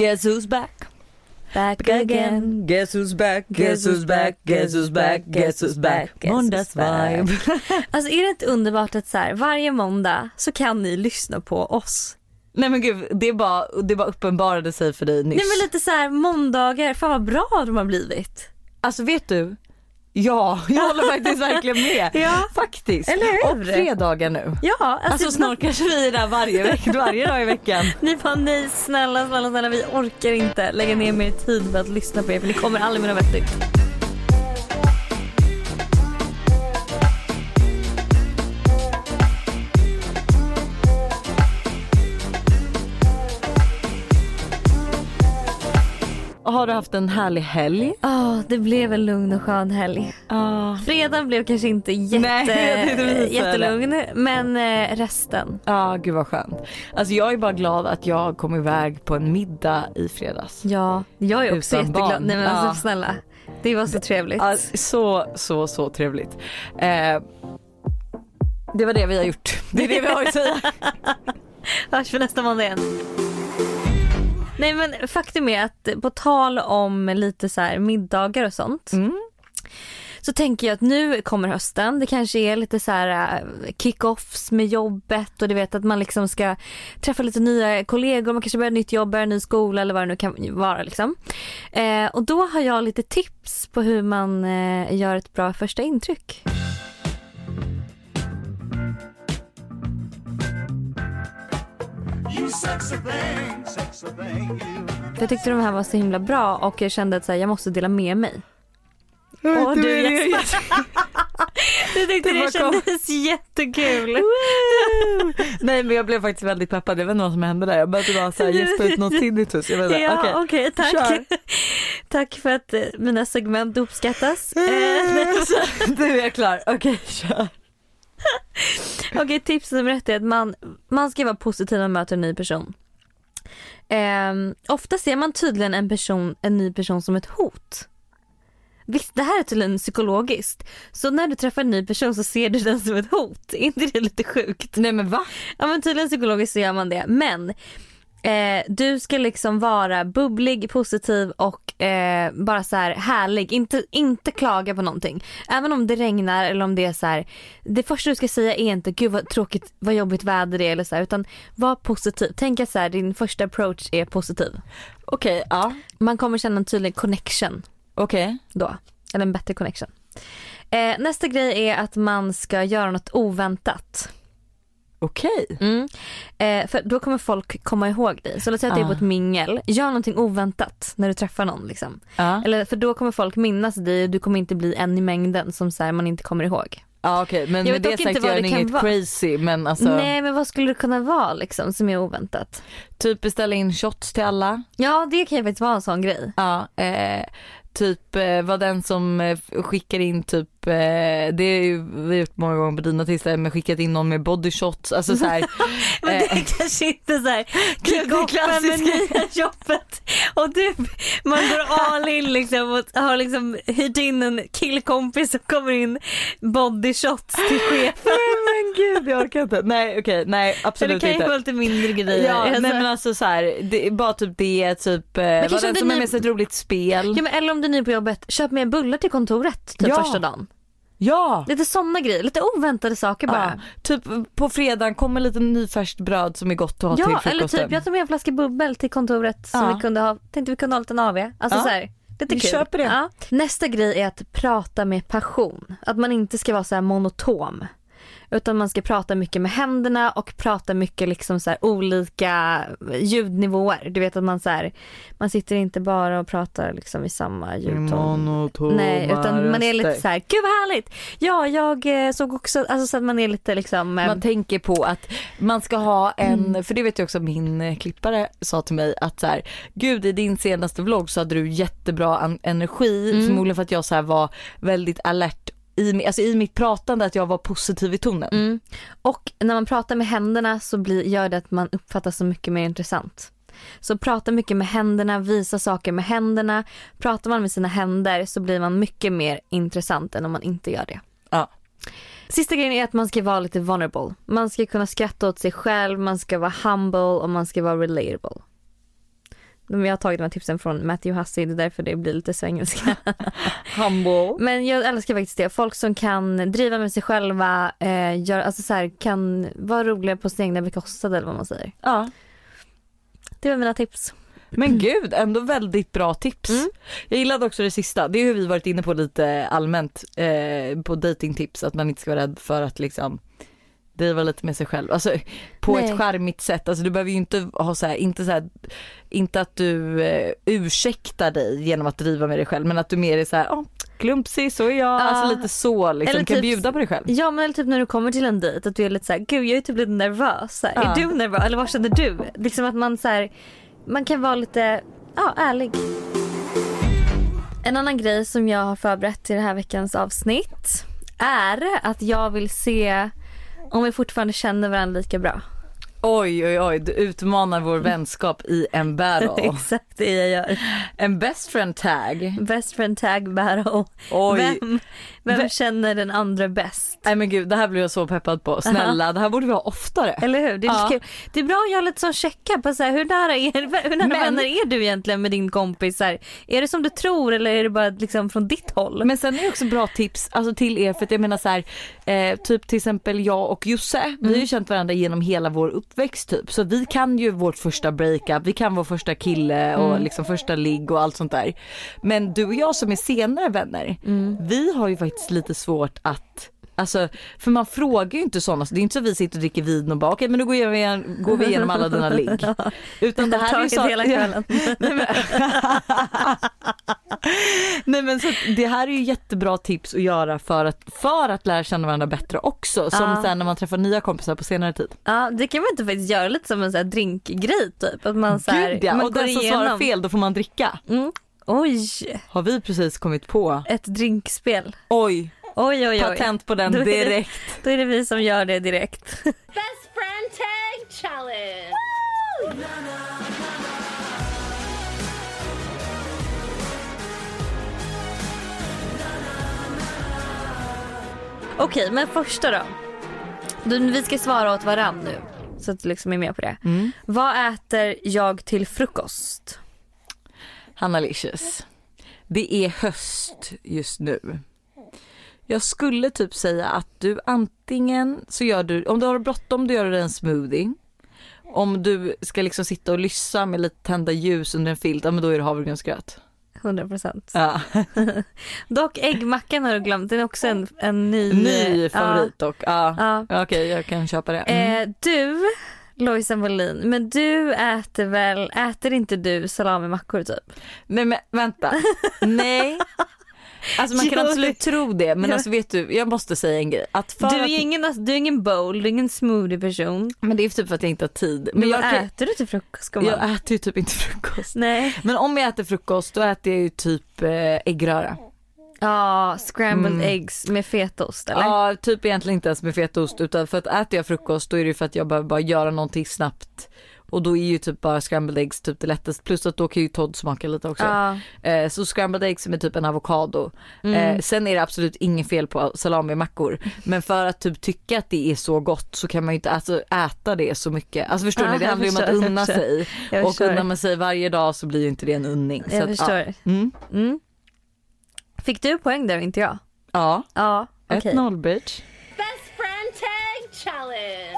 Guess who's back? Back again. Guess who's back? Guess who's back? Guess who's back? Guess who's back? Måndagsvibe. Alltså är det inte underbart att så här, varje måndag så kan ni lyssna på oss. Nej men gud, det bara, det bara uppenbarade sig för dig nyss. Nej men lite så här måndagar, fan vad bra de har blivit. Alltså vet du? Ja, jag håller faktiskt verkligen med. Ja. Faktiskt. Eller hur? Och fredagar nu. Ja, alltså, Alltså snart kanske vi är där varje, veck- varje dag i veckan. Ni bara nej snälla snälla snälla vi orkar inte lägga ner mer tid på att lyssna på er för ni kommer aldrig med något vettigt. Har du haft en härlig helg? Ja det blev en lugn och skön helg. Ja. Fredagen blev kanske inte jätte, Nej, jättelugn men eh, resten. Ja, gud vad skönt. Alltså jag är bara glad att jag kom iväg på en middag i fredags. Ja, jag är också Utan jätteglad. barn. Nej men alltså Ja. snälla. Det var så trevligt. Ja, så, så, så trevligt. Eh, det var det vi har gjort. Det är det vi har att säga. Hörs för nästa måndag igen. Nej men faktum är att på tal om lite så här middagar och sånt. Mm. Så tänker jag att nu kommer hösten. Det kanske är lite så här äh, kick-offs med jobbet och du vet att man liksom ska träffa lite nya kollegor. Man kanske börjar ett nytt jobb, börjar en ny skola eller vad det nu kan vara liksom. Eh, och då har jag lite tips på hur man eh, gör ett bra första intryck. Jag tyckte de här var så himla bra och jag kände att så här, jag måste dela med mig. Åh, Du du gäspar. Du tyckte Det det, bara kom. kändes jättekul. Nej men jag blev faktiskt väldigt peppad. Vet inte vad som hände där. Jag började bara så här gäspa ut något tinnitus. Jag inte. Ja, Okej. okej, tack. kör. tack för att eh, mina segment uppskattas. Eh, Du är klar. Okej kör. Okej, tips nummer ett är att man, man ska vara positiv när man möter en ny person. Eh, ofta ser man tydligen en, person, en ny person som ett hot. Visst, det här är tydligen psykologiskt. Så när du träffar en ny person så ser du den som ett hot. Är inte det lite sjukt? Nej men va? Ja men tydligen psykologiskt så gör man det. Men eh, du ska liksom vara bubblig, positiv och eh, bara så här härlig. Inte, inte klaga på någonting. Även om det regnar eller om det är så här. Det första du ska säga är inte gud vad tråkigt, vad jobbigt väder det är eller så här, Utan var positiv. Tänk att så här, din första approach är positiv. Okej, ja. Man kommer känna en tydlig connection Okej. då. Eller en bättre connection. Eh, nästa grej är att man ska göra något oväntat. Okej. Mm. Eh, för då kommer folk komma ihåg dig. Så låt säga att du är på Ah. ett mingel. Gör någonting oväntat när du träffar någon. Liksom. Ja. Eller, för då kommer folk minnas dig och du kommer inte bli en i mängden som så här, man inte kommer ihåg. Ja okej men Jag med det sagt inte är det inget vara. crazy men alltså Nej men vad skulle det kunna vara liksom som är oväntat? typ beställa in shots till alla. Ja det kan ju faktiskt vara en sån grej. Ja, eh, typ eh, var den som eh, skickar in typ, eh, det är ju vi har gjort många gånger på dina tisdagar men skickat in någon med body shots, alltså så här, Men det eh, är kanske inte så här Det är kick-offen med nya jobbet och du, man går all in liksom och har liksom hyrt in en killkompis som kommer in body shots till chefen. nej men gud jag orkar inte. Nej okej, nej Så det absolut kan ju inte. vara lite mindre grejer. Ja, Alltså- nej men alltså så här, det är bara typ det, typ, eh, var den inte som är ni- med sig ett roligt spel. Ja, men eller om du är ny på jobbet, köp med bullar till kontoret typ Ja. första dagen. Ja! Lite sådana grejer, lite oväntade saker Ja, bara. typ på fredagen kommer lite nyfärskt bröd som är gott att ha till Ja, eller frukosten. typ jag tar med en flaska bubbel till kontoret som Ja. vi kunde ha, tänkte vi kunde ha lite AV. Alltså Ja. så här, lite Vi kul. köper det. Ja. Nästa grej är att prata med passion. Att man inte ska vara så här monotom. Utan man ska prata mycket med händerna och prata mycket liksom så här olika ljudnivåer. Du vet att man så här, man sitter inte bara och pratar liksom i samma ljudton. Nej utan man är lite så här, gud vad härligt! Ja jag eh, såg också, alltså så att man är lite liksom eh, Man tänker på att man ska ha en, Mm. för det vet jag också min eh, klippare sa till mig att så här, gud i din senaste vlogg så hade du jättebra energi, Mm. förmodligen för att jag så här var väldigt alert i, alltså i mitt pratande att jag var positiv i tonen. Mm. Och när man pratar med händerna så blir, gör det att man uppfattas som mycket mer intressant. Så prata mycket med händerna, visa saker med händerna. Pratar man med sina händer så blir man mycket mer intressant än om man inte gör det. Ja. Sista grejen är att man ska vara lite vulnerable. Man ska kunna skratta åt sig själv, man ska vara humble och man ska vara relatable. Men jag har tagit de här tipsen från Matthew Hussey, det är därför det blir lite svengelska. Humble. Men jag älskar faktiskt det. Folk som kan driva med sig själva, eh, gör, alltså så här, kan vara roliga på sin egna bekostnad eller vad man säger. Ja. Det var mina tips. Men gud, ändå väldigt bra tips. Mm. Jag gillade också det sista, det är hur vi varit inne på lite allmänt eh, på datingtips att man inte ska vara rädd för att liksom driva lite med sig själv. Alltså på Nej. ett charmigt sätt. Alltså du behöver ju inte ha så här, inte så här, inte att du eh, ursäktar dig genom att driva med dig själv men att du mer är så här, oh, klumpsig så är jag. Ja. Alltså lite så liksom, Eller kan typ- bjuda på dig själv. Ja men typ när du kommer till en dejt att du är lite såhär, gud jag är typ lite nervös. Så här, Ja. Är du nervös eller vad känner du? Liksom att man så här, man kan vara lite, ja ärlig. En annan grej som jag har förberett till den här veckans avsnitt är att jag vill se om vi fortfarande känner varandra lika bra. Oj oj oj, du utmanar vår vänskap i en battle. Exakt det jag gör. En best friend tag. Best friend tag battle. Oj. Vem, vem känner den andra bäst? Nej men gud det här blir jag så peppad på. Snälla det här borde vi ha oftare. Eller hur? Det är, Ja. det är bra att göra lite sån checka på så här, hur nära, är, hur nära Men- vänner är du egentligen med din kompis? Så här, är det som du tror eller är det bara liksom från ditt håll? Men sen är det också bra tips alltså till er för att jag menar så här, eh, typ till exempel jag och Josse, vi har ju känt varandra genom hela vår uppväxt typ så vi kan ju vårt första breakup, vi kan vår första kille och liksom första ligg och allt sånt där. Men du och jag som är senare vänner, vi har ju faktiskt lite svårt att Alltså, för man frågar ju inte sådana, det är inte så att vi sitter och dricker vin och bara okej men nu går, jag igen, går vi igenom alla dina ligg. Utan det här är ju så, hela kvällen. Nej men, Nej, men så det här är ju jättebra tips att göra för att, för att lära känna varandra bättre också. Som Ja. sen när man träffar nya kompisar på senare tid. Ja, det kan man inte faktiskt göra lite som en så här drinkgrej typ. Att man, så här, Gud ja, man och går den som igenom. svarar fel då får man dricka. Mm. Oj, Har vi precis kommit på. ett drinkspel. Oj, Oj, oj, oj. patent på den Då är det- direkt. Då är det vi som gör det direkt. Best friend tag challenge. Okej, men första då. du. Vi ska svara åt varann nu. Så att du liksom är med på det. Mm. Vad äter jag till frukost? Hanna Licious. Det är höst just nu. Jag skulle typ säga att du antingen så gör du, om du har bråttom då gör du en smoothie. Om du ska liksom sitta och lyssa med lite tända ljus under en filt, ja men då är det havregrynsgröt. 100 procent. Ja. Dock äggmackan har du glömt. Den är också en, en ny, Ny favorit dock. Ja. Ja. Ja. Okej jag kan köpa det. Ja. Mm. Eh, du, Lojsan Wallin, men du äter väl, äter inte du salamimackor typ? Nej men vänta. Nej. Alltså man kan Jo, absolut tro det men alltså vet du, jag måste säga en grej. Att Du är att, ingen, alltså, du är ingen bowl, du är ingen smoothie person. Men det är typ för att jag inte har tid. Men, Men jag, kan- äter du till frukost gumman? jag äter ju typ inte frukost. Nej. Men om jag äter frukost då äter jag ju typ eh, äggröra. Ja, scrambled Mm. eggs med fetaost eller? Ja, typ egentligen inte ens med fetaost utan för att äter jag frukost då är det ju för att jag behöver bara göra någonting snabbt. Och då är ju typ bara scrambled eggs typ det lättaste plus att då kan ju Todd smaka lite också. Ja. Eh, så scrambled eggs med typ en avokado. Mm. Eh, sen är det absolut inget fel på salamimackor. Men för att typ tycka att det är så gott så kan man ju inte alltså, äta det så mycket. Alltså förstår Ja, ni, det handlar ju om att unna sig. Och unnar man sig varje dag så blir ju inte det en unning. Så Jag att, förstår. Ja. Mm. Mm. Fick du poäng där och inte jag? ja. Ja, okej. 1-0 bitch. Best friend tag challenge.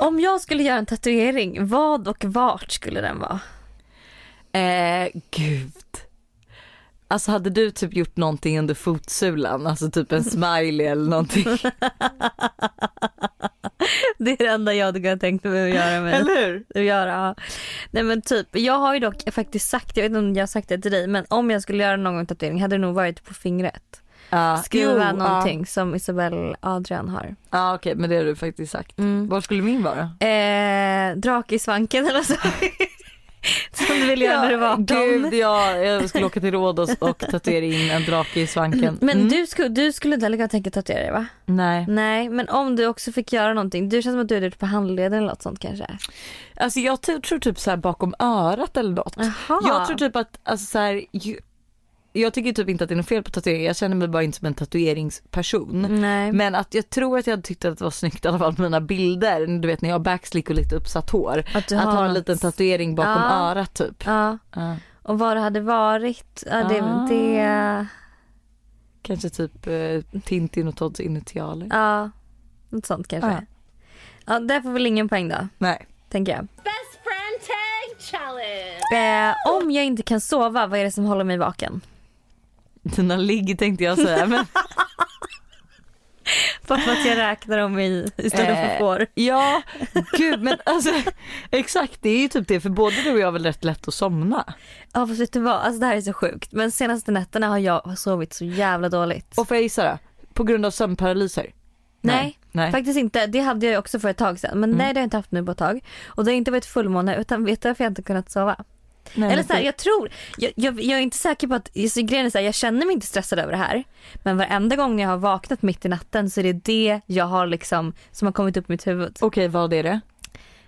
Om jag skulle göra en tatuering, vad och vart skulle den vara? Eh, gud. Alltså hade du typ gjort någonting under fotsulan, alltså typ en smiley eller någonting. Det är det enda jag hade kunnat tänkt mig att göra. Men... hur? att göra. ja. Nej men typ, jag har ju dock faktiskt sagt, jag vet inte om jag har sagt det till dig, men om jag skulle göra någon gång tatuering hade det nog varit på fingret. Ja, Skriva jo, någonting som Isabelle Adrian har. Ja, ja okej men det har du faktiskt sagt. Mm. Vad skulle min vara? Eh, drake i svanken eller så. Som du ville göra när du var 18. Gud ja, jag skulle åka till Rhodos och tatuera in en drake i svanken. Men Mm. du, skulle, du skulle inte heller tänka tatuera dig va? Nej. Nej, men om du också fick göra någonting. Du känns som att du är ute på handleden eller något sånt kanske. Alltså jag tror typ så här bakom örat eller något. Jaha. Jag tror typ att, alltså så här, ju, jag tycker typ inte att det är något fel på tatueringar, jag känner mig bara inte som en tatueringsperson. Nej. Men att jag tror att jag hade tyckt att det var snyggt i alla fall på mina bilder, du vet när jag har backslick och lite uppsatt hår. Att du att har ha en liten tatuering bakom Ja. örat typ. Ja. Ja. Och vad det hade varit, ja, det, Ah. det, Kanske typ eh, Tintin och Todds initialer. ja, något sånt kanske. Ja. Ja, där får väl ingen poäng då, Nej. tänker jag. Best friend tag challenge. Eh, om jag inte kan sova, vad är det som håller mig vaken? Dina ligg tänkte jag säga men Bara för att jag räknar dem i istället för Eh, får. ja, gud men alltså exakt det är ju typ det för både du och jag har väl rätt lätt att somna. Ja fast vet du vad, alltså det här är så sjukt. Men senaste nätterna har jag sovit så jävla dåligt. Och får jag gissa då? På grund av sömnparalyser? nej, Nej. faktiskt inte. Det hade jag också för ett tag sedan. Men Mm. nej det har jag inte haft nu på ett tag. Och det har inte varit fullmåne utan vet du varför jag inte kunnat sova? Nej, Eller så här, jag tror, jag, jag, jag är inte säker på att, grejen är så här, jag känner mig inte stressad över det här. Men varenda gång jag har vaknat mitt i natten så är det det jag har liksom, som har kommit upp i mitt huvud. Okej vad är det?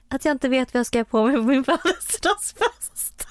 Att jag inte vet vad jag ska ha på mig på min födelsedagsfest.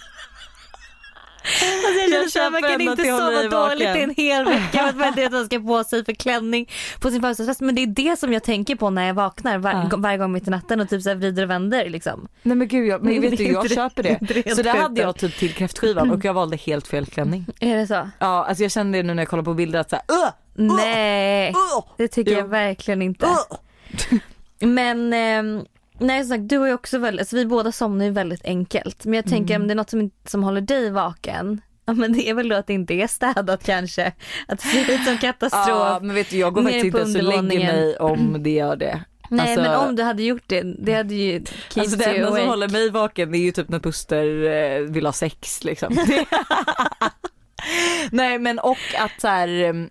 Alltså jag känner Jag så här, man kan inte sova dåligt i en hel vecka för att man vet vad man ska på sig för klänning på sin födelsedagsfest. Men det är det som jag tänker på när jag vaknar var, Ja. varje gång mitt i natten och typ så här vrider och vänder liksom. Nej men gud jag, men vet du jag köper det Så det hade jag typ till kräftskivan och jag valde helt fel klänning. Är det så? Ja alltså jag kände det nu när jag kollar på bilder att såhär uh, Nej, uh, det tycker jag verkligen inte. uh. Men ehm, nej som sagt, du har ju också väldigt, alltså vi båda somnar ju väldigt enkelt. Men jag tänker Mm. om det är något som, som håller dig vaken, ja men det är väl då att det inte är städat kanske. Att det ser ut som katastrof. Ja men vet du jag går faktiskt inte ens och lägger mig om det gör det. nej alltså- men om du hade gjort det, det hade ju Alltså det enda som håller mig vaken det är ju typ när Buster eh, vill ha sex liksom. Nej men och att så här.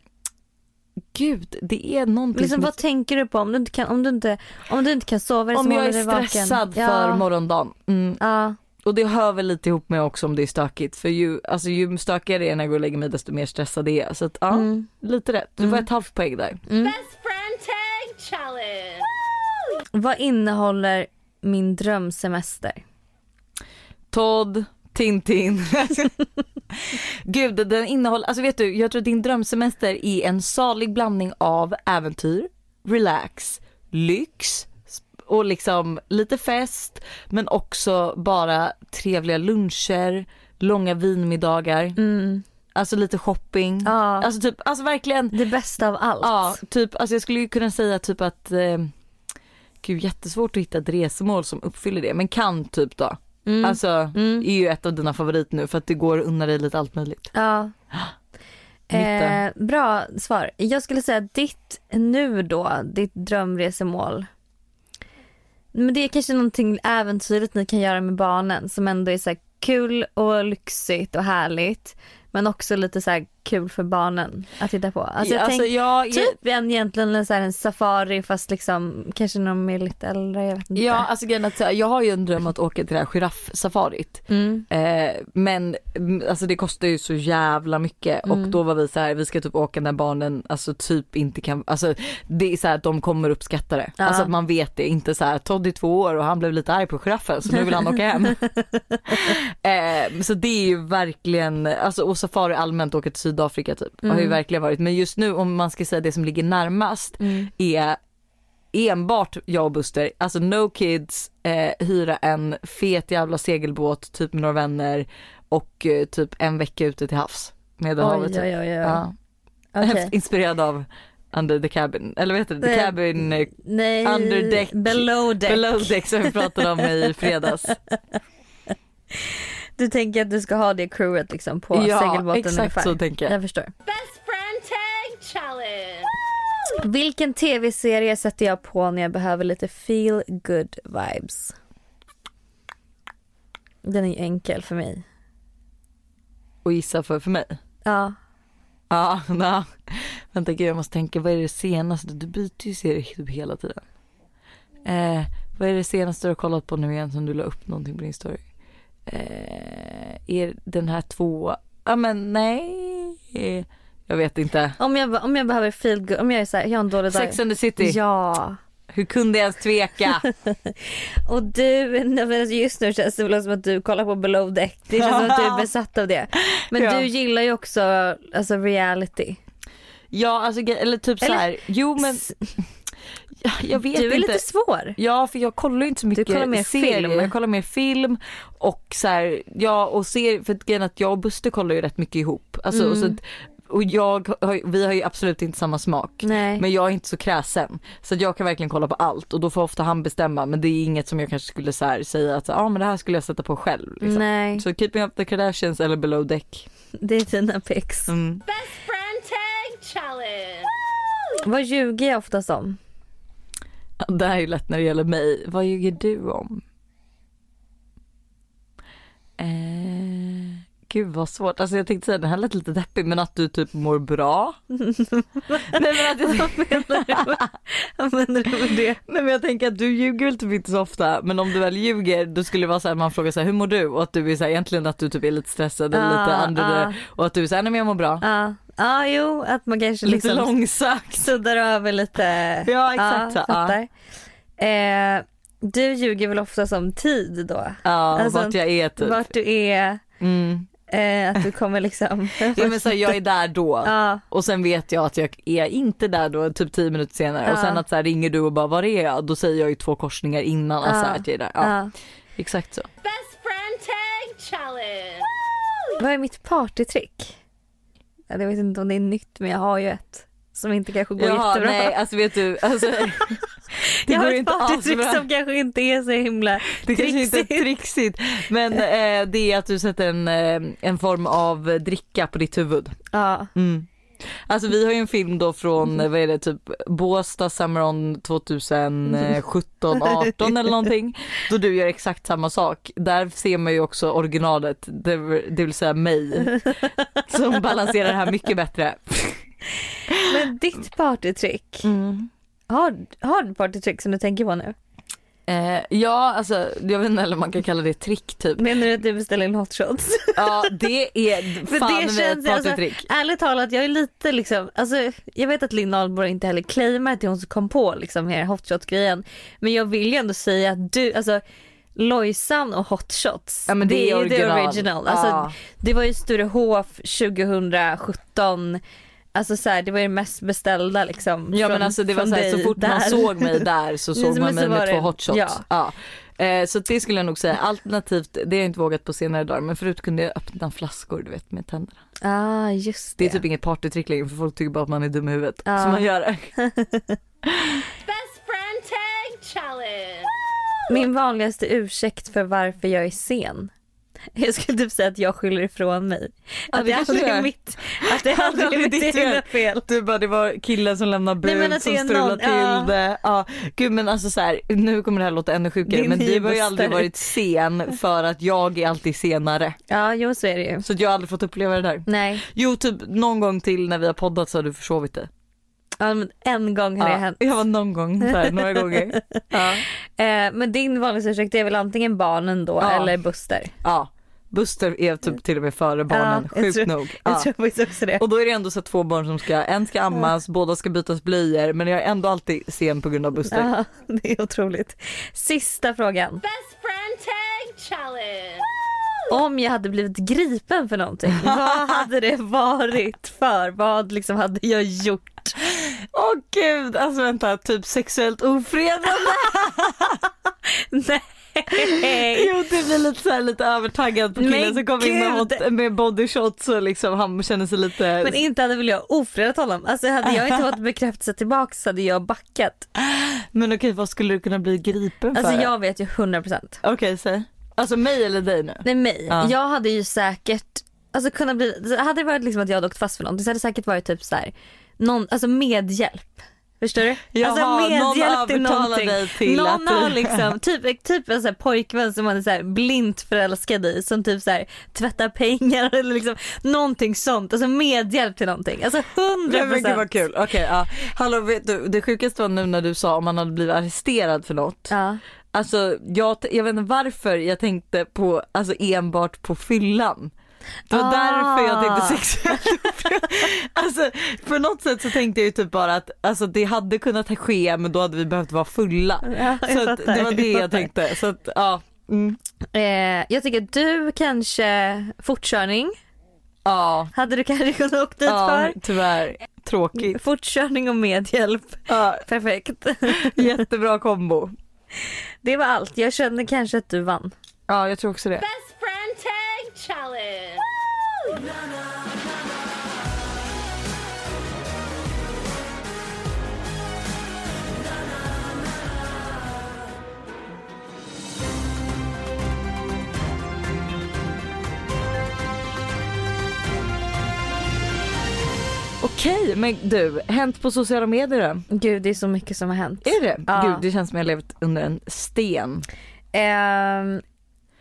Gud det är någonting Liksom, som vad tänker du på om du inte kan, om du inte, om du inte kan sova? Det om jag är stressad ja. för morgondagen. Mm. Ja. Och det hör väl lite ihop med också om det är stökigt för ju, alltså, ju stökigare det är när jag går och lägger mig desto mer stressad är jag. Så att, ja, Mm. lite rätt. Du var ett halvt poäng där. Best friend tag challenge. Vad innehåller min drömsemester? Todd, Tintin. Gud den innehåller, alltså vet du jag tror att din drömsemester är en salig blandning av äventyr, relax, lyx och liksom lite fest men också bara trevliga luncher, långa vinmiddagar, Mm. alltså lite shopping. Ja, Alltså typ, alltså verkligen det bästa av allt. Ja, typ, alltså jag skulle ju kunna säga typ att, eh, gud jättesvårt att hitta ett resmål som uppfyller det, men kan typ då. Mm. Alltså Mm. är ju ett av dina favorit nu för att det går att unna dig lite allt möjligt. Ja. Eh, bra svar. Jag skulle säga ditt nu då, ditt drömresemål. Men det är kanske någonting äventyrligt ni kan göra med barnen som ändå är så här kul och lyxigt och härligt. Men också lite så här kul för barnen att titta på. Alltså jag alltså, tänk, jag, typ en, egentligen en, så här, en safari fast liksom kanske de är lite äldre. Jag vet inte. ja alltså grejen att jag har ju en dröm att åka till det här giraffsafarit. Mm. Eh, men mm, alltså det kostar ju så jävla mycket och Mm. då var vi så här, vi ska typ åka när barnen alltså typ inte kan, alltså det är så här att de kommer uppskatta det. Ja. Alltså att man vet det, inte så här Todd är två år och han blev lite arg på giraffen så nu vill han åka hem. eh, så det är ju verkligen, alltså och safari allmänt åka till Sydafrika typ har ju Mm. verkligen varit men just nu om man ska säga det som ligger närmast Mm. är enbart jag och Buster, alltså no kids, eh, hyra en fet jävla segelbåt typ med några vänner och eh, typ en vecka ute till havs. Medelhavet Oj, typ. oj, oj. Ja. Okej. Inspirerad av Under the Cabin, eller vad heter det? The Det- Cabin eh, Nej, Under deck. below deck. Below Deck som vi pratade om i fredags. Du tänker att du ska ha det crewet liksom på ja segelbåten exakt ungefär? så tänker jag. Jag förstår. Best friend tag challenge. Vilken tv-serie sätter jag på när jag behöver lite feel good vibes? Den är ju enkel för mig. Och gissa för, för mig. Ja. Ja, na. vänta gud jag måste tänka, vad är det senaste? Du byter ju serie typ hela tiden. Eh, vad är det senaste du har kollat på nu igen som du la upp någonting på din story? Eh, är den här två, ja men nej, jag vet inte. Om jag, om jag behöver feel good, om jag är såhär, jag har en dålig dag. Sex and the city. Ja. Hur kunde jag ens tveka? Och du, just nu känns det väl som att du kollar på below deck. Det känns som att du är besatt av det. Men Ja. du gillar ju också alltså reality. Ja alltså eller typ så Eller- här. jo men Ja, jag vet Du är inte. lite svår. Ja för jag kollar ju inte så mycket kollar mer serier. film. Jag kollar mer film och så här, ja och ser, för att grejen att jag och Buster kollar ju rätt mycket ihop. Alltså, och, så, Mm. att- och jag, vi har ju absolut inte samma smak. Nej. Men jag är inte så kräsen. Så jag kan verkligen kolla på allt och då får ofta han bestämma men det är inget som jag kanske skulle så här, säga att ah, men det här skulle jag sätta på själv. Liksom. Nej, Så Keeping Up The Kardashians eller Below Deck. det är dina picks. Mm. Best friend tag challenge. Vad ljuger jag oftast om? Det här är ju lätt när det gäller mig. Vad ljuger du om? Eh, gud vad svårt. Alltså jag tänkte säga den här lät lite deppig men att du typ mår bra. Nej men att jag, Vad menar du med det? nej, men jag tänker att du ljuger väl typ inte så ofta men om du väl ljuger då skulle det vara så här man frågar så här hur mår du och att du är så här, egentligen att du typ är lite stressad eller lite Ah, under ah. det och att du här nej men jag mår bra. Ja, ja jo att man kanske Lite liksom långsökt. suddar över lite. Ja exakt ja, så. Ja. Eh, du ljuger väl ofta som tid då? ja Alltså, vart jag är typ. Vart du är, Mm. eh, att du kommer liksom. Ja, men så här, jag är där då. ja, Och sen vet jag att jag är inte där då typ 10 minuter senare och Ja. sen att så här, ringer du och bara var är jag? Då säger jag ju två korsningar innan alltså, Ja. att jag är där. Exakt så. Best friend tag challenge. Vad är mitt partytrick? Ja, Jag vet inte om det är nytt men jag har ju ett som inte kanske går Jaha, jättebra. nej alltså vet du, alltså, det jag har går ett inte alls partytrick bra. som kanske inte är så himla Det kanske inte är trixigt. trixigt men eh, det är att du sätter en, eh, en form av dricka på ditt huvud. Ja, Mm. Alltså vi har ju en film då från, eh, vad är det, typ Båstad Summer On 2017, 18 eller någonting. Då du gör exakt samma sak. Där ser man ju också originalet, det, det vill säga mig. Som balanserar det här mycket bättre. men ditt partytrick, Mm. har, har du partytrick som du tänker på nu? Eh, ja, alltså jag vet inte eller man kan kalla det trick typ. Menar du att du beställer in hot shots? Ja, det är För fan det känns- ett alltså, partytrick. Ärligt talat, jag är lite liksom, alltså jag vet att Linn Ahlborg inte heller claimar att det är hon som kom på liksom hela hot shot grejen. Men jag vill ju ändå säga att du, alltså Lojsan och hot shots, Ja, men det är ju the original. original. Alltså, Ja. Det var ju Sturehof 2017, alltså så här, det var ju det mest beställda liksom. Ja från- men alltså det var så, här, så fort man där. såg mig där så såg man så mig var med två hot shots. ja. Ja. Eh, så det skulle jag nog säga. Alternativt, det har jag inte vågat på senare dagar, men förut kunde jag öppna flaskor du vet med tänderna. Ah just Det det. är typ inget partytrick längre för folk tycker bara att man är dum i huvudet. Ja. Så man gör det. Best friend tag challenge. Min vanligaste ursäkt för varför jag är sen. Jag skulle typ säga att jag skyller ifrån mig. Ja, Att det aldrig är mitt, att det aldrig är mitt egna fel. Du bara det var killen som lämnade Nej, bud att som strulade någon- till ja. det. Ja. Gud men alltså så här, nu kommer det här låta ännu sjukare Din men du har ju aldrig varit sen för att jag är alltid senare. Ja, jo så är det ju. Så jag har aldrig fått uppleva det där. Nej, Jo typ någon gång till när vi har poddat så har du försovit dig. Ja, men en gång har det hänt. jag var någon gång, så här, några gånger. Ja. Eh, men din vanligaste ursäkt är väl antingen barnen då Ja. eller Buster. ja. Buster är typ till och med före barnen, Ja, jag sjukt tror- nog. Jag Ja. tror faktiskt också det. Och då är det ändå så att två barn som ska, en ska ammas, båda ska bytas blöjor men jag är ändå alltid sen på grund av Buster. Ja, det är otroligt. Sista frågan. Best friend tag challenge. Om jag hade blivit gripen för någonting, vad hade det varit för? Vad liksom hade jag gjort? Åh gud, alltså vänta, typ sexuellt ofredande. Nej. jo det blir lite så här, lite övertaggad på killen som kommer in med, med body shots och liksom han känner sig lite Men inte hade väl jag ofredat honom. Alltså hade jag inte fått bekräftelse tillbaka så hade jag backat. Men okej vad skulle du kunna bli gripen för? Alltså jag vet ju 100%. Okej säg. Alltså mig eller dig nu? Nej mig. Ja. Jag hade ju säkert, alltså kunnat bli, hade det varit liksom att jag hade åkt fast för någonting så hade det säkert varit typ så här, någon, alltså medhjälp. Förstår du? Jaha, alltså någon medhjälp till övertalar någonting. dig till någon att har liksom, typ, typ en sån pojkvän som man är så här blint förälskad i som typ så här tvättar pengar eller liksom någonting sånt. Alltså medhjälp till någonting. Alltså 100%. Nej, men gud vad kul. Okej, ja. Hallå vet du, det sjukaste var nu när du sa om man hade blivit arresterad för något. Ja. Alltså jag, jag vet inte varför jag tänkte på, alltså enbart på fyllan. Det var Ah. därför jag tänkte sexuellt Alltså på något sätt så tänkte jag ju typ bara att alltså, det hade kunnat ske men då hade vi behövt vara fulla. Ja, så att, det var det jag tänkte. Så att, ja. Mm. Eh, jag tycker du kanske, fortkörning, Ja, hade du kanske kunnat åka dit ja för. tyvärr. Tråkigt. Fortkörning och medhjälp. Ja, Perfekt. jättebra kombo. Det var allt. Jag kände kanske att du vann. Ja, jag tror också det. Best challenge. Okej, men du, hänt på sociala medier då? Gud, det är så mycket som har hänt. Är det? Ja. Gud, det känns som jag levt under en sten. Ehm,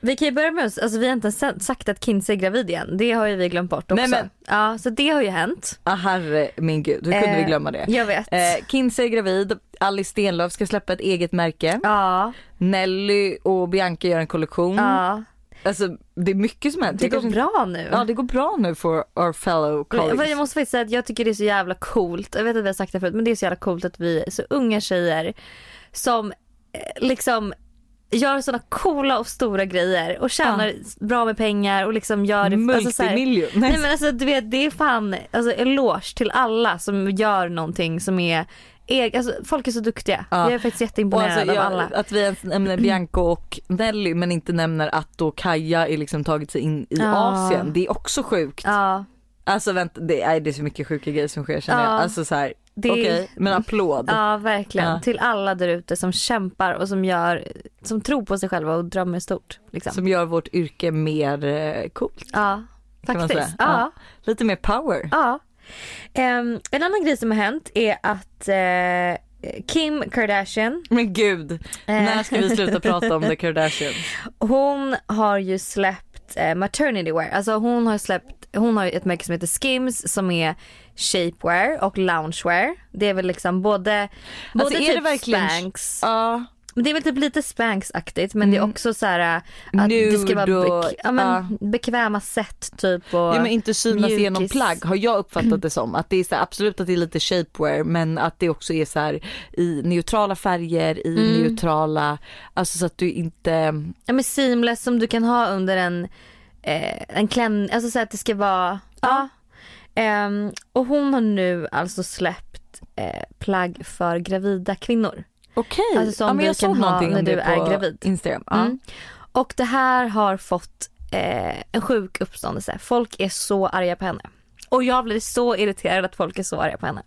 vi kan ju börja med oss, alltså vi har inte ens sagt att Kinsey är gravid igen. Det har ju vi glömt bort också. Nej, men- Ja, så det har ju hänt. Ah, herre min gud, hur kunde Eh, vi glömma det? Jag vet. Eh, Kinsey är gravid, Alice Stenlöf ska släppa ett eget märke. ja, Nelly och Bianca gör en kollektion. ja. Alltså det är mycket som händer. Det går bra nu. Ja det går bra nu för our fellow colleagues. Jag måste faktiskt säga att jag tycker det är så jävla coolt. Jag vet att vi har sagt det förut men det är så jävla coolt att vi är så unga tjejer som eh, liksom gör sådana coola och stora grejer och tjänar bra med pengar och liksom gör det. alltså Multimiljon. Nej men alltså du vet det är fan alltså eloge till alla som gör någonting som är eg- alltså, folk är så duktiga. Ja. Jag är faktiskt jätteimponerad alltså, av jag, alla. att vi ens nämner Bianca och Nelly men inte nämner att då Kaja är liksom tagit sig in i Ja. Asien. Det är också sjukt. Ja, Alltså vänta, det är, det är så mycket sjuka grejer som sker känner Ja. jag. Alltså så här, Det- okej men applåd. ja verkligen. Ja. Till alla där ute som kämpar och som gör, som tror på sig själva och drömmer stort. Liksom. Som gör vårt yrke mer eh, coolt. Ja, faktiskt. säga. Ja. Lite mer power. ja. Ehm, en annan grej som har hänt är att eh, Kim Kardashian, Men gud, när ska vi sluta prata om The Kardashians? hon har ju släppt eh, maternity wear. Alltså hon har släppt, hon har ett märke som heter Skims som är shapewear och loungewear. Det är väl liksom både, både Alltså, är typ verkligen- Spanx. Ja, Men det är väl typ lite Spanx-aktigt men det är också så här att det ska vara bek- ja, men ja. bekväma sätt typ och Ja men inte synas mjukis. genom plagg har jag uppfattat det som. Att det är så här, absolut att det är lite shapewear men att det också är så här i neutrala färger, i Mm. neutrala, alltså så att du inte, ja, men seamless som du kan ha under en, eh, en klänning, alltså så att det ska vara, ja. Ehm, och hon har nu alltså släppt eh, plagg för gravida kvinnor. Okej, Alltså som ja, du kan ha när du är gravid. Instagram. Ja. Mm. Och det här har fått eh, en sjuk uppståndelse. Folk är så arga på henne. Och jag blir så irriterad att folk är så arga på henne.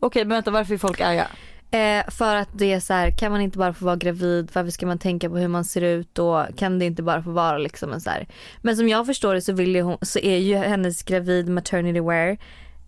Okej men vänta varför är folk arga? Eh, för att det är så här, kan man inte bara få vara gravid? Varför ska man tänka på hur man ser ut då? Kan det inte bara få vara liksom en så här. Men som jag förstår det så, vill hon, så är ju hennes gravid maternity wear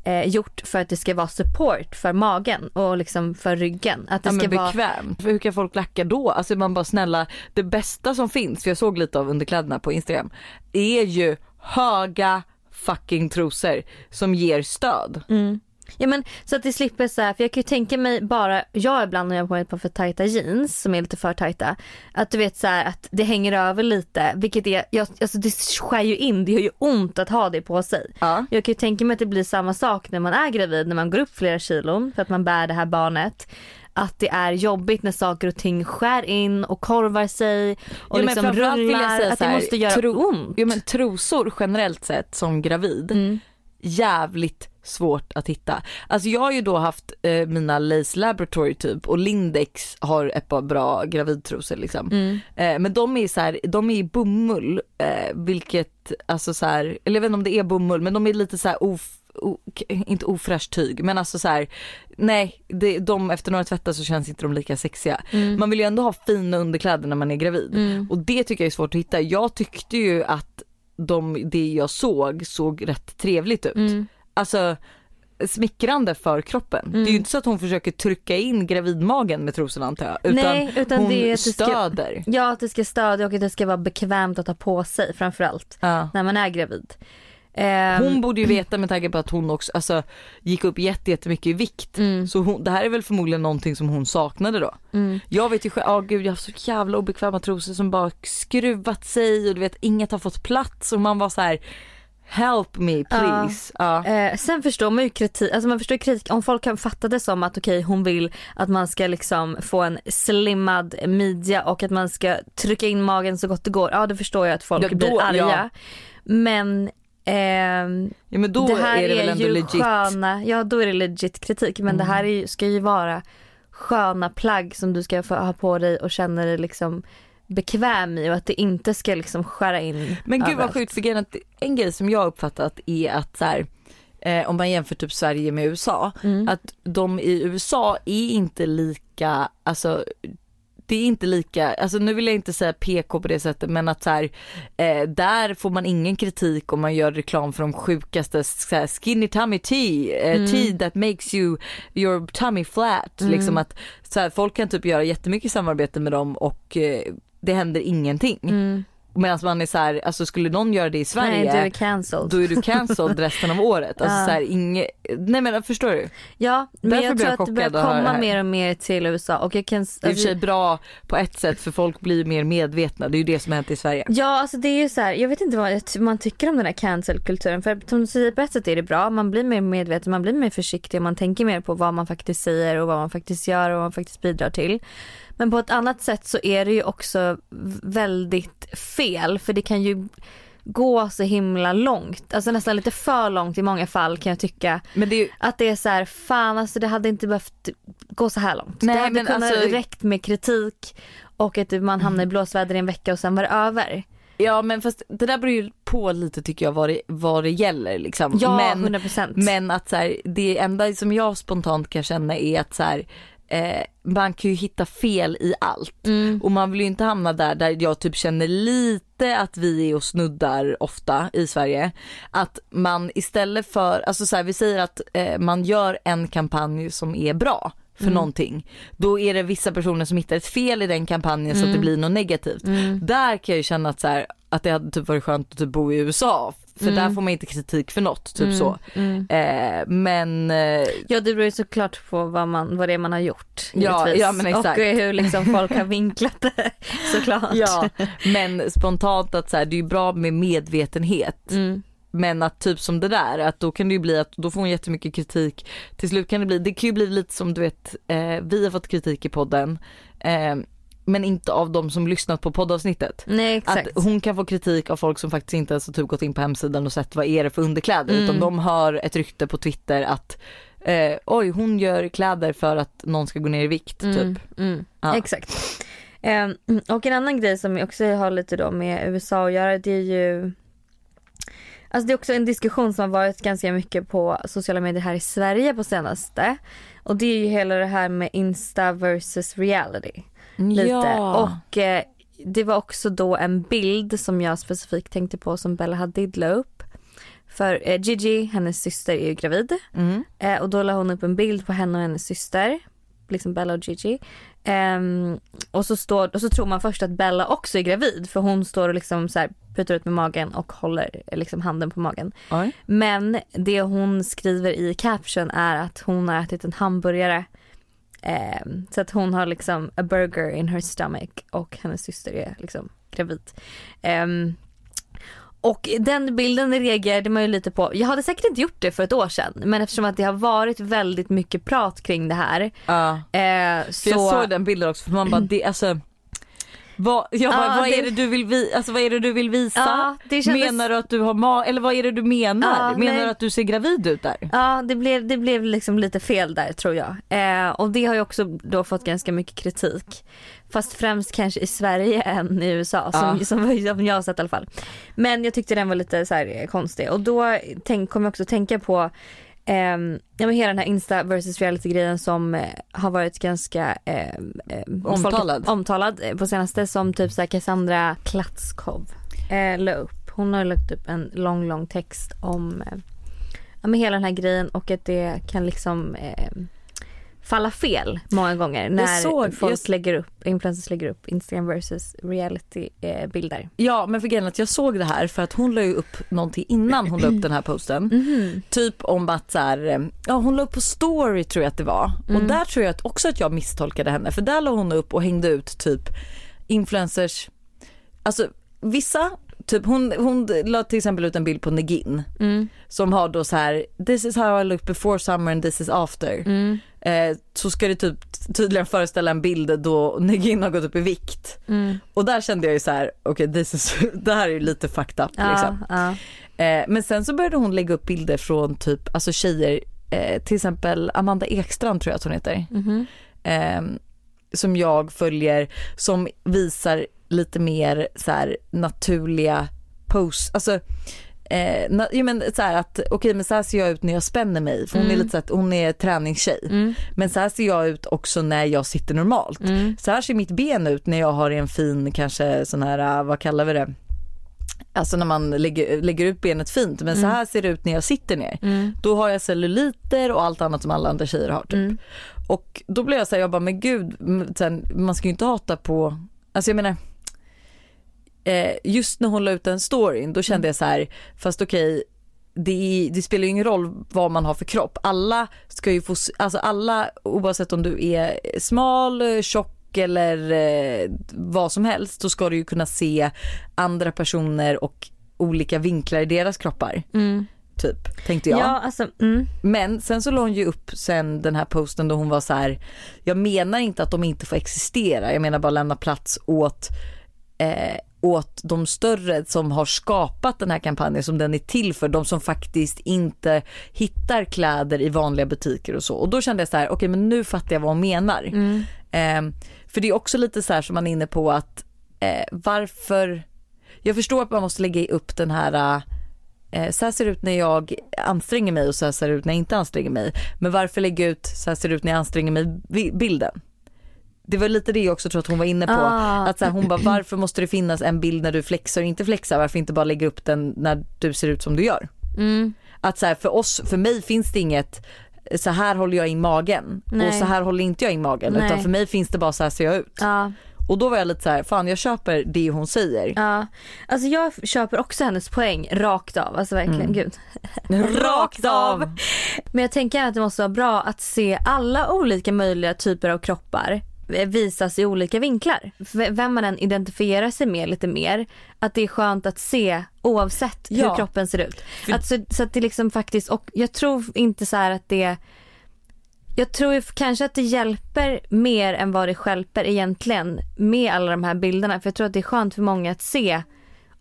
eh, gjort för att det ska vara support för magen och liksom för ryggen. Att det Ja, ska men vara bekvämt. För hur kan folk lacka då? Alltså man bara snälla, det bästa som finns, för jag såg lite av underkläderna på Instagram, är ju höga fucking trosor som ger stöd. Mm. Ja men så att det slipper så här, för jag kan ju tänka mig bara, jag ibland när jag har på mig ett par för tajta jeans som är lite för tajta, att du vet så här att det hänger över lite, vilket är, jag, alltså det skär ju in, det gör ju ont att ha det på sig. Ja. Jag kan ju tänka mig att det blir samma sak när man är gravid, när man går upp flera kilon för att man bär det här barnet. Att det är jobbigt när saker och ting skär in och korvar sig och men liksom rullar, säga att det här, måste göra tro- ont. Jo men trosor generellt sett som gravid, Mm. jävligt svårt att hitta. Alltså jag har ju då haft eh, mina Lace Laboratory typ och Lindex har ett par bra gravidtrosor liksom. Mm. Eh, men de är så här, de är i bomull, eh, vilket alltså så här, eller jag vet inte om det är bomull men de är lite så här of, o, inte ofräscht tyg men alltså så här, nej det, de efter några tvättar så känns inte de lika sexiga. Mm. Man vill ju ändå ha fina underkläder när man är gravid Mm. och det tycker jag är svårt att hitta. Jag tyckte ju att de, det jag såg såg rätt trevligt ut. Mm. Alltså smickrande för kroppen. Det är ju inte så att hon försöker trycka in gravidmagen med trosorna antar jag. Utan, Nej, utan hon det är att det ska- stöder. Ja, att det ska stödja och att det ska vara bekvämt att ta på sig framförallt Ja. när man är gravid. Ehm, Hon borde ju veta med tanke på att hon också alltså, gick upp jätte- jättemycket i vikt. Mm. Så hon, det här är väl förmodligen någonting som hon saknade då. Mm. Jag vet ju själv, oh, gud jag har så jävla obekväma trosor som bara skruvat sig och du vet inget har fått plats och man var så här. Help me please. Ja. Eh, sen förstår man ju kritik, alltså man förstår kritik om folk kan fatta det som att okej hon vill att man ska liksom få en slimmad midja och att man ska trycka in magen så gott det går. Ja det förstår jag att folk Ja, då- blir arga. ja. Men ehm, ja men då det här är det väl ändå ju legit. sköna, ja då är det legit kritik men det här är ska ju vara sköna plagg som du ska få ha på dig och känna dig liksom bekväm i och att det inte ska liksom skära in Men gud vad sjukt för grejen en grej som jag uppfattat är att så här, eh, om man jämför typ Sverige med USA, Mm. att de i USA är inte lika, alltså det är inte lika, alltså nu vill jag inte säga PK på det sättet men att så här, eh, där får man ingen kritik om man gör reklam för de sjukaste så här, skinny tummy tea, eh, Mm. tea that makes you your tummy flat. Liksom att så här, folk kan typ göra jättemycket samarbete med dem och eh, det händer ingenting. Mm. Medan man är så här, alltså skulle någon göra det i Sverige Nej är då är du cancelled resten av året. Alltså Ja. så här, inge, nej men förstår du? Ja men Därför jag tror jag att det börjar det komma här. mer och mer till USA och jag kan Det är i och för sig bra på ett sätt för folk blir mer medvetna. Det är ju det som har hänt i Sverige. Ja alltså det är ju så här, jag vet inte vad man tycker om den här cancel-kulturen för som du säger på ett sätt är det bra, man blir mer medveten, man blir mer försiktig, man tänker mer på vad man faktiskt säger och vad man faktiskt gör och vad man faktiskt bidrar till. Men på ett annat sätt så är det ju också väldigt fel för det kan ju gå så himla långt, alltså nästan lite för långt i många fall kan jag tycka. Men det ju, Att det är så här, fan alltså det hade inte behövt gå så här långt. Nej, det hade men kunnat alltså- räckt med kritik och att man hamnar i blåsväder i en vecka och sen var det över. ja men fast det där beror ju på lite tycker jag vad det, vad det gäller liksom. Ja, men, 100%. men att så här, det enda som jag spontant kan känna är att så här, eh, man kan ju hitta fel i allt. Mm. Och man vill ju inte hamna där där jag typ känner lite att vi är och snuddar ofta i Sverige. Att man istället för, alltså så här, vi säger att eh, man gör en kampanj som är bra för någonting. Då är det vissa personer som hittar ett fel i den kampanjen så att det blir något negativt. Där kan jag ju känna att, så här, att det hade typ varit skönt att typ bo i USA. För där får man inte kritik för något, typ så. Eh, men eh, Ja det beror ju såklart på vad, man, vad det är man har gjort Ja, givetvis. ja, men exakt. Och hur liksom folk har vinklat det såklart. Ja, men spontant att så här, det är ju bra med medvetenhet. Mm. Men att typ som det där, att då kan det ju bli att då får hon jättemycket kritik. Till slut kan det bli, det kan ju bli lite som du vet, eh, vi har fått kritik i podden. Eh, men inte av de som lyssnat på poddavsnittet. Nej exakt. Att hon kan få kritik av folk som faktiskt inte ens har typ gått in på hemsidan och sett vad är det för underkläder. Mm. Utan de hör ett rykte på Twitter att eh, oj hon gör kläder för att någon ska gå ner i vikt typ. Mm, mm, Ja. Exakt. Ehm, och en annan grej som också har lite då med USA att göra det är ju Alltså det är också en diskussion som har varit ganska mycket på sociala medier här i Sverige på senaste. Och det är ju hela det här med Insta versus reality. Lite. Ja. Och eh, det var också då en bild som jag specifikt tänkte på som Bella Hadid la upp. För eh, Gigi, hennes syster, är ju gravid. Mm. Eh, och då la hon upp en bild på henne och hennes syster. Liksom Bella och Gigi. Ehm, och, så står, och så tror man först att Bella också är gravid för hon står och liksom så här putar ut med magen och håller eh, liksom handen på magen. Oj. Men det hon skriver i caption är att hon har ätit en hamburgare. Ehm, så att hon har liksom a burger in her stomach och hennes syster är liksom gravid. Ehm, och den bilden reagerade man ju lite på. Jag hade säkert inte gjort det för ett år sedan men eftersom att det har varit väldigt mycket prat kring det här. Ja. Eh, så... jag såg den bilden också för man bara det alltså vad, jag bara, Ja, vad, det- är det du vill vi, alltså, vad är det du vill visa? Det kändes- Menar du att du har ma eller vad är det du menar? Ja, menar nej. du att du ser gravid ut där? Ja det blev, det blev liksom lite fel där tror jag. Eh, och det har ju också då fått ganska mycket kritik. Fast främst kanske i Sverige än i USA som, som, som jag har sett i alla fall. Men jag tyckte den var lite så här eh, konstig och då tänk, kom jag också tänka på ehm, ja, men hela den här Insta versus reality grejen som eh, har varit ganska eh, eh, Omtalad. Folk, omtalad eh, på senaste som typ så här Cassandra Klatskov eh, la upp. Hon har lagt upp en lång lång text om eh, ja, men hela den här grejen och att det kan liksom eh, falla fel många gånger när såg- folk jag- lägger upp, influencers lägger upp Instagram versus reality bilder. Ja men för grejen att jag såg det här för att hon la ju upp någonting innan hon la upp den här posten. Mhm. Typ om att så här, eh, ja hon la upp på story tror jag att det var. Mm. Och där tror jag att också att jag misstolkade henne för där la hon upp och hängde ut typ influencers, alltså vissa typ hon, hon la till exempel ut en bild på Negin Mm. som har då så här this is how I look before summer and this is after. Mm. Eh, så ska det typ tydligen föreställa en bild då Negin har gått upp i vikt. Mm. Och där kände jag ju så här, okej is, det här är ju lite fucked up Ja, liksom. ja. Eh, men sen så började hon lägga upp bilder från typ, alltså tjejer, eh, till exempel Amanda Ekstrand tror jag att hon heter. Mhm. Eh, som jag följer som visar lite mer så här naturliga posts, alltså Eh, na, jo, men så här att okej men så här ser jag ut när jag spänner mig för hon är Mm. lite så att hon är träningstjej. Mm. Men så här ser jag ut också när jag sitter normalt. Mm. Så här ser mitt ben ut när jag har en fin kanske sån här, äh, vad kallar vi det? Alltså när man lägger, lägger ut benet fint men så här ser det ut när jag sitter ner. Mm. Då har jag celluliter och allt annat som alla andra tjejer har typ. Mm. Och då blev jag så här, jag bara men gud, sen, man ska ju inte hata på, alltså jag menar eh, just när hon la ut den storyn då kände jag så här, fast okej det, det spelar ju ingen roll vad man har för kropp. Alla ska ju få, alltså alla oavsett om du är smal, tjock eller eh, vad som helst så ska du ju kunna se andra personer och olika vinklar i deras kroppar. Mm. Typ, tänkte jag. Ja, alltså, mm. Men sen så la hon ju upp sen den här posten då hon var så här, jag menar inte att de inte får existera, jag menar bara lämna plats åt eh, åt de större som har skapat den här kampanjen som den är till för, de som faktiskt inte hittar kläder i vanliga butiker och så. Och då kände jag så här, okej men nu fattar jag vad hon menar. Eh, för det är också lite så här som man är inne på att eh, varför, jag förstår att man måste lägga upp den här eh, så här ser det ut när jag anstränger mig och så här ser det ut när jag inte anstränger mig. Men varför lägga ut så här ser det ut när jag anstränger mig bilden? Det var lite det jag också tror att hon var inne på. Ah. Att så här, hon bara varför måste det finnas en bild när du flexar och inte flexar? Varför inte bara lägga upp den när du ser ut som du gör? Mm. Att så här, för oss, för mig finns det inget så här håller jag i magen Nej. och så här håller inte jag i magen Nej. utan för mig finns det bara så här ser jag ut. Ja, Och då var jag lite så här, fan jag köper det hon säger. ja. Alltså jag köper också hennes poäng rakt av. Alltså verkligen, Mm. gud. Rakt av! Men jag tänker att det måste vara bra att se alla olika möjliga typer av kroppar visas i olika vinklar. Vem man än identifierar sig med lite mer, att det är skönt att se oavsett hur Ja. kroppen ser ut. För- Att så, så att det liksom faktiskt, och jag tror inte så här att det jag tror kanske att det hjälper mer än vad det stjälper egentligen med alla de här bilderna. För jag tror att det är skönt för många att se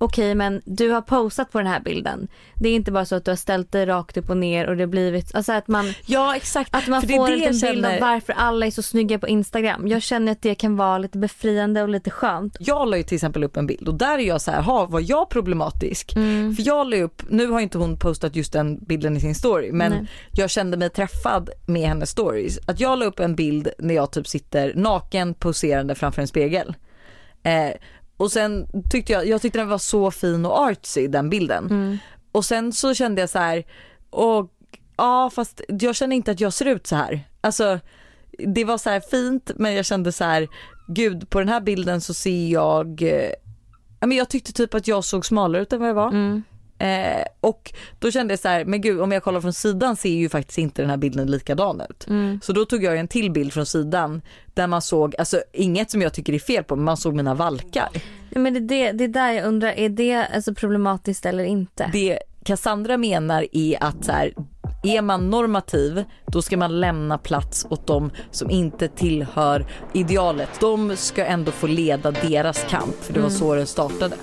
okej men du har posat på den här bilden. Det är inte bara så att du har ställt dig rakt upp och ner och det har blivit, alltså att man Ja exakt. att man För får det en bild av varför alla är så snygga på Instagram. Jag känner att det kan vara lite befriande och lite skönt. Jag la ju till exempel upp en bild och där är jag så här, ha, var jag problematisk? Mm. För jag la upp, nu har inte hon postat just den bilden i sin story men Nej. jag kände mig träffad med hennes stories. Att jag la upp en bild när jag typ sitter naken poserande framför en spegel. Eh, och sen tyckte jag, jag tyckte den var så fin och artsy den bilden. Mm. Och sen så kände jag så här, och ja fast jag känner inte att jag ser ut så här. Alltså det var så här fint men jag kände så här, gud på den här bilden så ser jag, eh, men jag tyckte typ att jag såg smalare ut än vad jag var. Mm. Eh, och då kände jag så här, men gud om jag kollar från sidan ser ju faktiskt inte den här bilden likadan ut. Mm. Så då tog jag en till bild från sidan där man såg, alltså inget som jag tycker är fel på men man såg mina valkar. Ja, Men det, är det, det är där jag undrar, är det alltså problematiskt eller inte? Det Cassandra menar är att så här, är man normativ då ska man lämna plats åt de som inte tillhör idealet. De ska ändå få leda deras kamp för det var så den startade.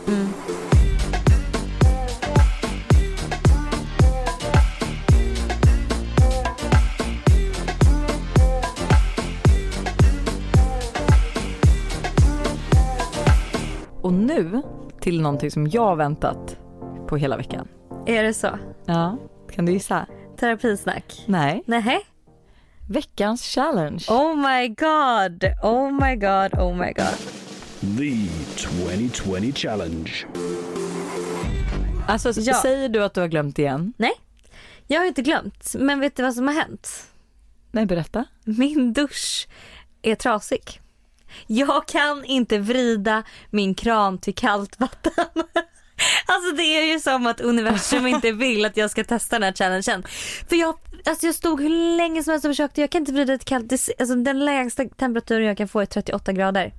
Och nu till någonting som jag har väntat på hela veckan. Är det så? Ja, kan du gissa? Terapisnack? Nej. Nej. Veckans challenge. Oh my god, oh my god, oh my god. The 2020 Challenge. Alltså Ja. säger du att du har glömt igen? Nej, jag har inte glömt. Men vet du vad som har hänt? Nej, berätta. Min dusch är trasig. Jag kan inte vrida min kran till kallt vatten. Alltså det är ju som att universum inte vill att jag ska testa den här challengen. För jag, alltså jag stod hur länge som helst och försökte, jag kan inte vrida ett kallt. Alltså den lägsta temperaturen jag kan få är 38 grader.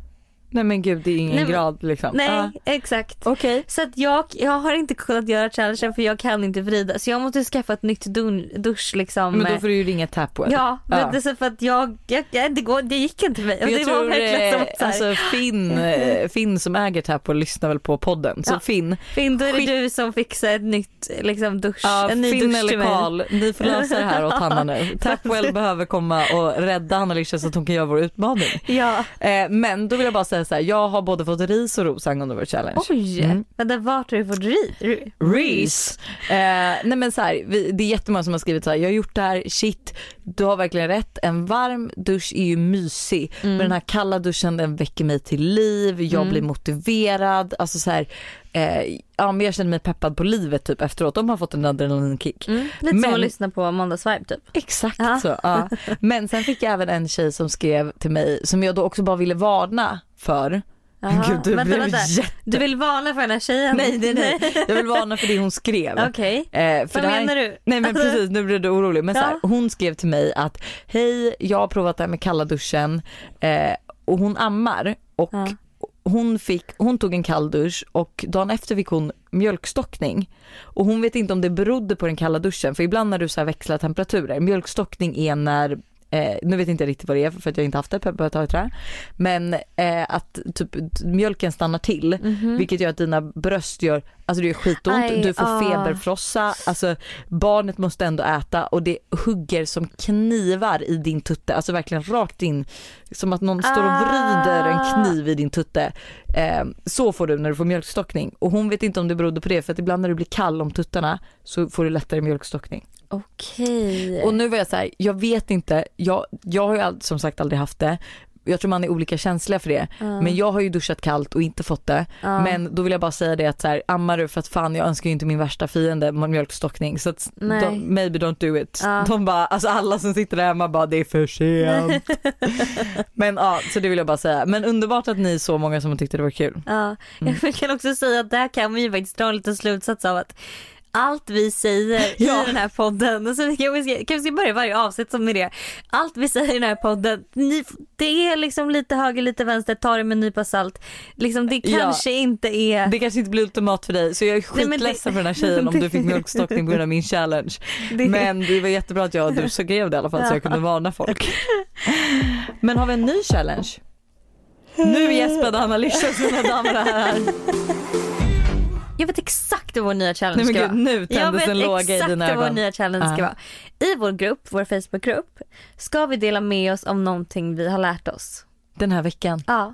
Nej men gud det är ingen Nej, men- grad liksom. Nej, Ja. exakt. Okej. Så att jag, jag har inte kunnat göra challengen för jag kan inte vrida. Så jag måste skaffa ett nytt dusch liksom. Men då får du ju ringa Tapwell. Ja, men Ja. det är så för att jag, jag, jag det, går, det gick inte för mig. Det jag var tror verkligen som eh, så här, alltså Finn, eh, Finn som äger Tapwell lyssnar väl på podden. Så Ja. Finn, Finn då är det du som fixar ett nytt liksom dusch, ja, en ny Finn dusch eller. Karl, ni får lösa det här åt Hanna nu. Tapwell behöver komma och rädda Hanna Lisha så att hon kan göra vår utmaning. Ja. Eh, men då vill jag bara säga så här, jag har både fått ris och ros angående vår challenge. Oj, Mm. vänta vart har du fått ri? Reese. Eh, nej men så här, vi, det är jättemånga som har skrivit så här, jag har gjort det här, shit, du har verkligen rätt. En varm dusch är ju mysig, men den här kalla duschen den väcker mig till liv, jag blir motiverad, alltså så här, eh, ja men jag känner mig peppad på livet typ efteråt. De har fått en adrenalinkick. Mm. Lite som Men- att lyssna på Måndagsvibe typ. Exakt Ja. så. Ja. Men sen fick jag även en tjej som skrev till mig som jag då också bara ville varna för. Gud, du vänta, vänta. jätte... Du vill varna för den här tjejen? Nej, nej, nej. Jag vill varna för det hon skrev. Okej. Eh, för Vad här- menar du? Nej men precis, nu blev du orolig. Men så här, Ja. hon skrev till mig att hej, jag har provat det här med kalla duschen eh, och hon ammar och Ja. hon, fick, hon tog en kall dusch och dagen efter fick hon mjölkstockning. Och hon vet inte om det berodde på den kalla duschen för ibland när du så växlar temperaturer, mjölkstockning är när Eh, nu vet inte jag riktigt vad det är för att jag inte haft det på ett tag. Men eh, att typ mjölken stannar till vilket gör att dina bröst gör, alltså det gör skitont. Aj, du får ah. feberfrossa, alltså barnet måste ändå äta och det hugger som knivar i din tutte, alltså verkligen rakt in som att någon står och vrider en Ah. kniv i din tutte. Eh, så får du när du får mjölkstockning och hon vet inte om det berodde på det för att ibland när du blir kall om tuttarna så får du lättare mjölkstockning. Okej. Och nu var jag så här, jag vet inte, jag, jag har ju all, som sagt aldrig haft det. Jag tror man är olika känsliga för det. Men jag har ju duschat kallt och inte fått det. Ja. Men då vill jag bara säga det att så här, ammar du för att fan jag önskar ju inte min värsta fiende mjölkstockning. Så att de, maybe don't do it. Ja. De bara, alltså alla som sitter där hemma bara det är för sent. Men ja, så det vill jag bara säga. Men underbart att ni är så många som tyckte det var kul. Ja, Mm. jag kan också säga att där kan vi ju faktiskt dra en liten slutsats av att allt vi säger Ja. i den här podden, så vi, ska, kan vi ska börja varje avsnitt som med det. Allt vi säger i den här podden, ni, det är liksom lite höger, lite vänster, ta det med en nypa salt. Liksom, det Ja. kanske inte är... Det kanske inte blir ultimat för dig så jag är men det- skitledsen för den här tjejen om du fick mjölkstockning på grund av min challenge. det- Men det var jättebra att jag och du skrev det i alla fall så jag kunde varna folk. Men har vi en ny challenge? Nu gäspade Anna Lisha mina damer och herrar. Jag vet exakt vad vår nya challenge Nej ska gud vara. nu tändes en låga i exakt dina vad vår ögon. nya challenge ska vara. I vår grupp, vår Facebookgrupp, ska vi dela med oss om någonting vi har lärt oss. Den här veckan. Ja.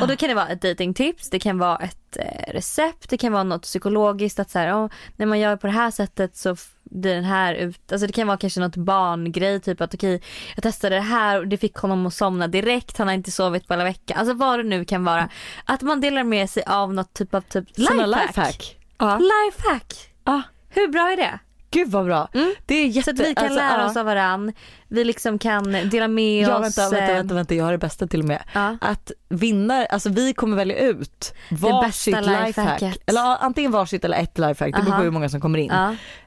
Och då kan det vara ett datingtips, det kan vara ett eh, recept, det kan vara något psykologiskt att så här, "Åh, när man gör på det här sättet så blir den här ut, alltså det kan vara kanske något barngrej typ att okej jag testade det här och det fick honom att somna direkt, han har inte sovit på hela veckan, alltså vad det nu kan vara. Att man delar med sig av något typ av typ lifehack. lifehack. Ja. Lifehack! Ah, Hur bra är det? Gud vad bra. Mm. Det är jätte... Så att vi kan alltså, lära ja. oss av varann, vi liksom kan dela med Ja oss. vänta, vänta, eh, vänta, vänta, jag har det bästa till och med. Ja. Att vinnare, alltså vi kommer välja ut varsitt lifehack. Eller antingen varsitt eller ett lifehack, det beror på hur många som kommer in.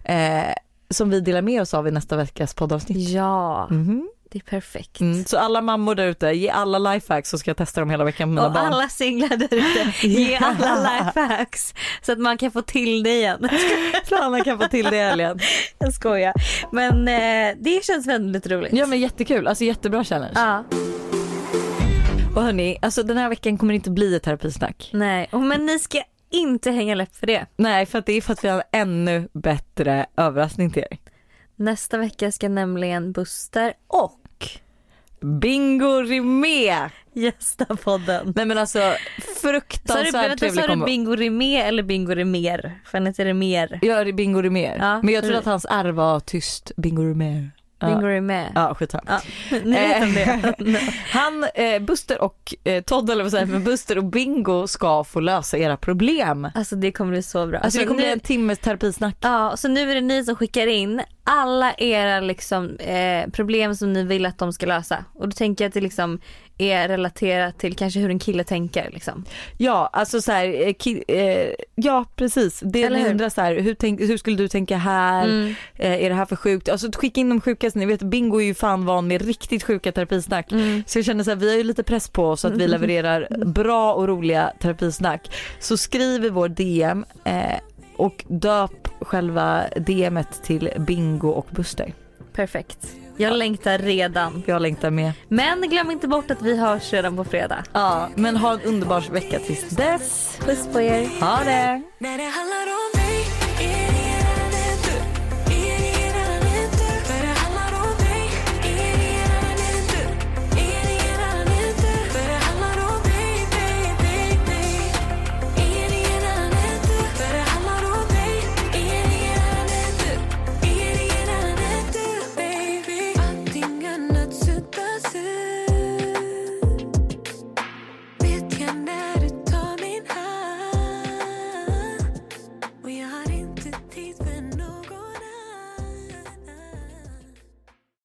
Eh, som vi delar med oss av i nästa veckas poddavsnitt. ja, Mhm. Det är perfekt. Mm, så alla mammor där ute, ge alla lifehacks så ska jag testa dem hela veckan med mina Och barn. alla singlar där ute, ge alla lifehacks så att man kan få till det igen. Så alla kan få till det i helgen. Jag skojar. Men eh, det känns väldigt roligt. Ja men jättekul, alltså jättebra challenge. Ja, Och hörni, alltså den här veckan kommer det inte bli ett terapisnack. nej. Och, men ni ska inte hänga läpp för det. Nej för att det är för att vi har en ännu bättre överraskning till er. Nästa vecka ska nämligen Buster och Bingo Rimér! gästa podden. Nej men alltså Sa du, fruktansvärt trevlig sa du kombo. Bingo Rimér eller Bingo Rimér? För han heter Rimér. Ja det är Bingo Rimér. Ja. Men jag tror att hans R var tyst, Bingo Rimér. Ja. Bingo Rimér. Ja skitsamma. Ja, ni vet om det. Han, eh, Buster och eh, Todd eller vad säger men Buster och Bingo ska få lösa era problem. Alltså det kommer bli så bra. Alltså det kommer nu- bli en timmes terapisnack. Ja, så nu är det ni som skickar in alla era liksom, eh, problem som ni vill att de ska lösa. Och då tänker jag att det liksom är relaterat till kanske hur en kille tänker. Liksom. Ja alltså så här, eh, eh, ja precis. Det Eller ni hur? undrar så här, hur, tänk, hur skulle du tänka här? Mm. Eh, är det här för sjukt? Alltså skicka in de sjukaste, ni vet Bingo är ju fan van med riktigt sjuka terapisnack. Mm. Så jag känner så här, vi har ju lite press på oss att vi levererar bra och roliga terapisnack. Så skriv i vår DM eh, och döp själva DMet till Bingo och Buster. Perfekt. Jag längtar redan. Jag längtar med. Men glöm inte bort att vi hörs redan på fredag. Ja, men ha en underbar vecka tills dess. Puss på er. Ha det!